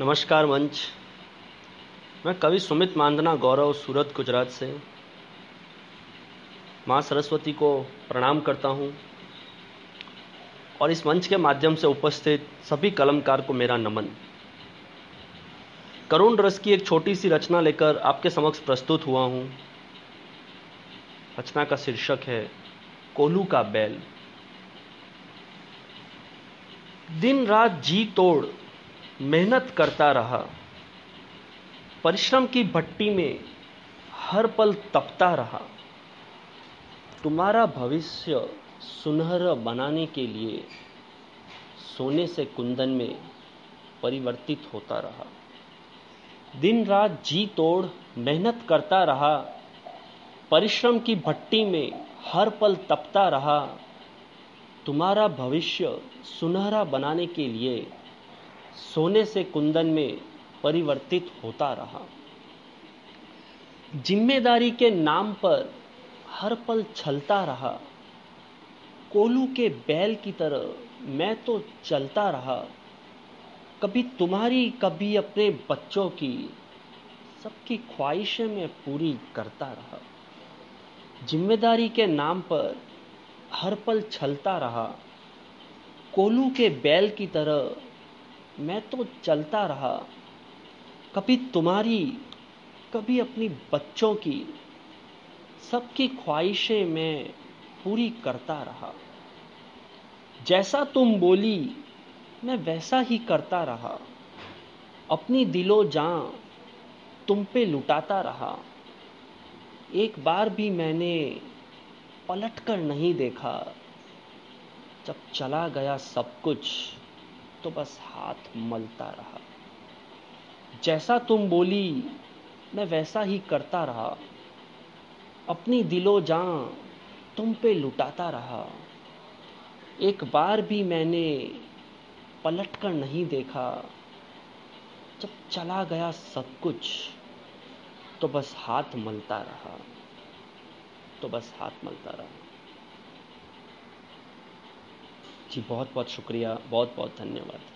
नमस्कार मंच। मैं कवि सुमित मांदना गौरव सूरत गुजरात से। माँ सरस्वती को प्रणाम करता हूँ। और इस मंच के माध्यम से उपस्थित सभी कलमकार को मेरा नमन। करुण रस की एक छोटी सी रचना लेकर आपके समक्ष प्रस्तुत हुआ हूँ। रचना का शीर्षक है, कोलू का बैल। दिन रात जी तोड़ मेहनत करता रहा, परिश्रम की भट्टी में हर पल तपता रहा। तुम्हारा भविष्य सुनहरा बनाने के लिए सोने से कुंदन में परिवर्तित होता रहा। दिन रात जी तोड़ मेहनत करता रहा, परिश्रम की भट्टी में हर पल तपता रहा। तुम्हारा भविष्य सुनहरा बनाने के लिए सोने से कुंदन में परिवर्तित होता रहा। ज़िम्मेदारी के नाम पर हर पल छलता रहा। कोलू के बैल की तरह मैं तो चलता रहा। कभी तुम्हारी, कभी अपने बच्चों की सबकी ख्वाहिशें मैं पूरी करता रहा। ज़िम्मेदारी के नाम पर हर पल छलता रहा। कोलू के बैल की तरह मैं तो चलता रहा। कभी तुम्हारी, कभी अपनी बच्चों की, सबकी ख्वाहिशें मैं पूरी करता रहा। जैसा तुम बोली, मैं वैसा ही करता रहा। अपनी दिलो जान तुम पे लुटाता रहा। एक बार भी मैंने पलट कर नहीं देखा। जब चला गया सब कुछ तो बस हाथ मलता रहा। जैसा तुम बोली, मैं वैसा ही करता रहा। अपनी दिलो जान तुम पे लुटाता रहा। एक बार भी मैंने पलट कर नहीं देखा। जब चला गया सब कुछ तो बस हाथ मलता रहा। तो बस हाथ मलता रहा। जी बहुत बहुत शुक्रिया बहुत बहुत धन्यवाद।